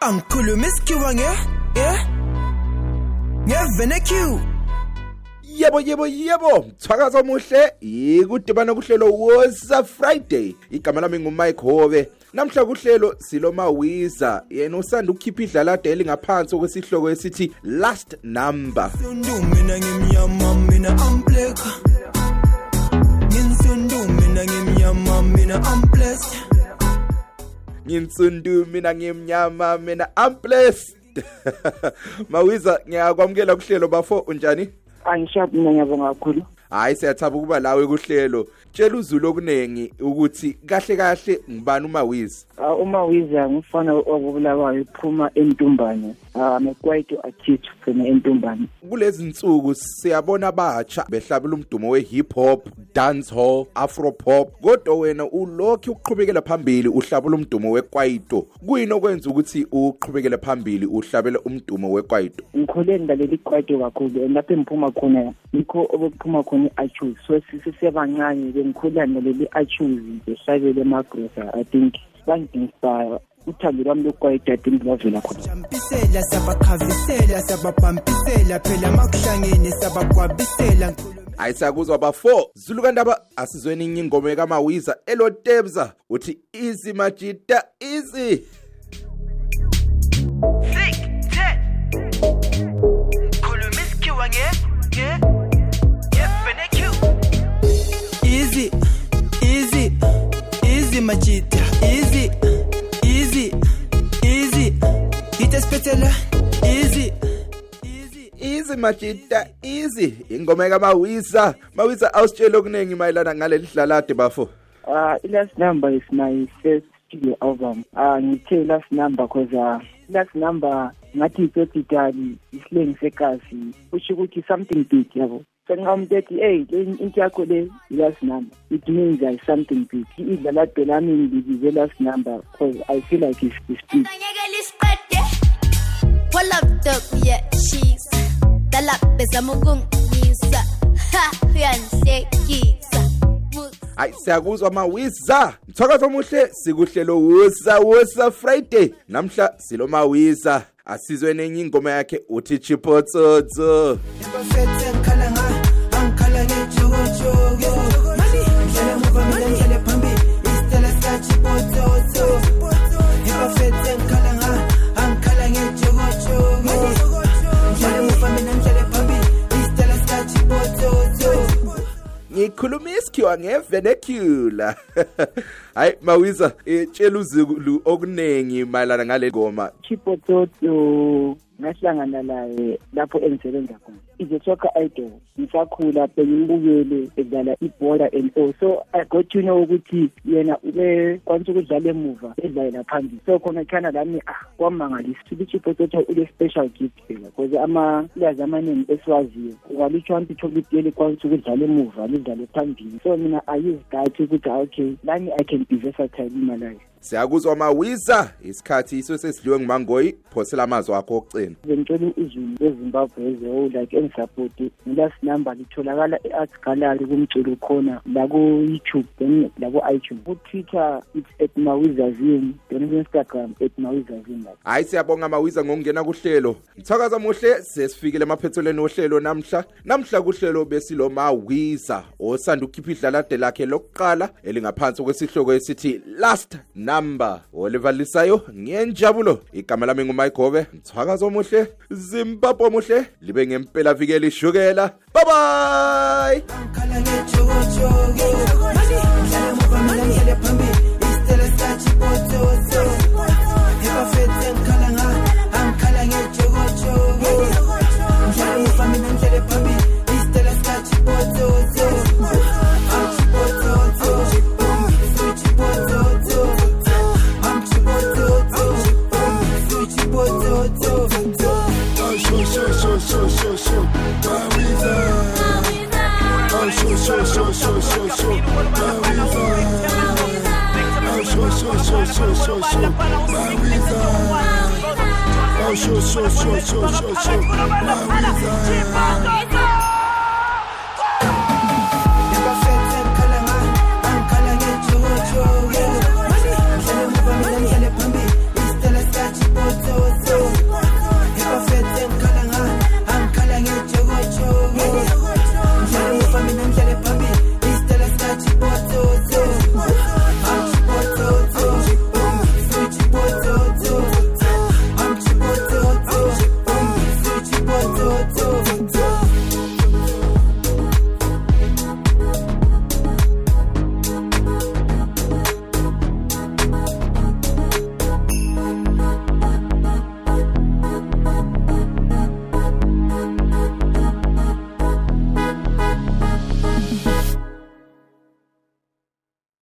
Angikhuluma isikhiwa nge yeah? Ngevene Q. Yebo yebo yebo. Mthwakazo omuhle ikudibana kuhlelo wosa Friday? Igama lami nguMike Hove namhla kuhlelo siloma wiza yena usanda ukukhipha idlalade elingaphansi kwesihloko esithi last number. Mina ngimnyama mina I'm black. Nginsundu mina ngimnyama mina I'm blessed. Nginsundu mina ngimnyama mina I'm blessed. Mawiza ngiyakwamukela kuhlelo bafo unjani? Angishapi mina ngiyabonga kakhulu. Hayi siyathaba ukuba lawe kuhlelo. Tshela uzulu okunengi ukuthi kahle kahle ngibani umawiza? Ah, uma wiza ngumfana okubulawayo uphuma entumbane. Um ekwaito artist from entumbane. Kulezi nsuku siyabona abatsha behlabela umdumo we-hip hop dance hall afro pop. Kodwa wena ulokhu uqhubekela phambili uhlabela umdumo wekwaito kuyini okwenza ukuthi uqhubekele phambili uhlabela umdumo wekwaito ngikhule ngilalela ikwaito kakhulu. And lapho engiphuma khona yikho obekuphuma khona i-achus so sisesebancane bengikhula ngilalela i-achus ngihlabele emagrosa i think bangi-inspire uthando lwami lokukwaya edadini lwavela khonajampisela sabaqhavisela phela makuhlangene sabagwabisela ayisakuzwa bafo zulukandaba asizweni inye ingoma ekamawiza elotebza uthi izi majita izi Easy, easy, easy, Majita. Ite spetela easy. Easy easy majita easy. Ingoma kamawiza mawiza awusitshele okuningi mayelana ngaleli dlalade bafo. Uh, last number is my first studio album. Uh, ngithe last number cause uh, last number ngathi ipepitali isilengi sekasi kusho ukuthi something big yabo. Sengingamuntu ethi hey le into yakho le i-last number it means uh, something big. Idlalade lami ngibize last number cause i feel like it's, it's big. Nganyekela isiqede Pull up yeah, she's the lap is a mugung nisa. Ha, yanse kisa. hayi siyakuzwa mawisa mthakazo omuhle sikuhlelo wusa wusa friday. Namhla silo mawisa asizwe nenye ingoma yakhe uthi chipotsotso. Ngikhuluma isikhiwa ngevenecula hayi mawiza eh, tshela uzulu okunengi mayelana ngale ngoma chipototo ngahlangana laye lapho engisebenza khona. Is a soccer idol ngisakhula bengimbukele edlala ibhola and all so i got to know ukuthi yena ube kwanisa ukudlala emuva edlalela phambili so khona khana lami ah kwamangalisa. Ukuthi chipototo ule special gift phela because ama-players amaningi esiwaziyo ungalitsho wanti chocolate likwanisa ukudlala emuva lidlale phambili so mina i use that ukuthi ah, okay lami i can be versatile in my life siyakuzwa mawiza isikhathi iso sesidliwe ngumangoyi phosela amazwi akho okugcina bengicela izulu lezimbabwe ezewo like engisapoti ngilast number litholakala e-art gallery kumculo khona la ku-youtube then la ku-itunes ku-twitter it's at mawizazin then ku-instagram at mawizazin like. Hayi siyabonga mawiza ngokungena kuhlelo. Mthakaza muhle sesifikile emaphethelweni ohlelo namhla. Namhla kuhlelo besilo mawiza osanda ukukhipha idlalade lakhe lokuqala elingaphansi kwesihloko esithi last number olivalisayo ngiyenjabulo igama lami ngumayigove mthakaza omuhle zimbabwe omuhle libe ngempela vikela ishukela bye bye I'm sure, sure, sure, sure, sure, sure. Marisa. I'm sure, sure, sure, sure, sure, sure. Marisa. I'm sure, sure, sure, sure, sure, sure. Marisa.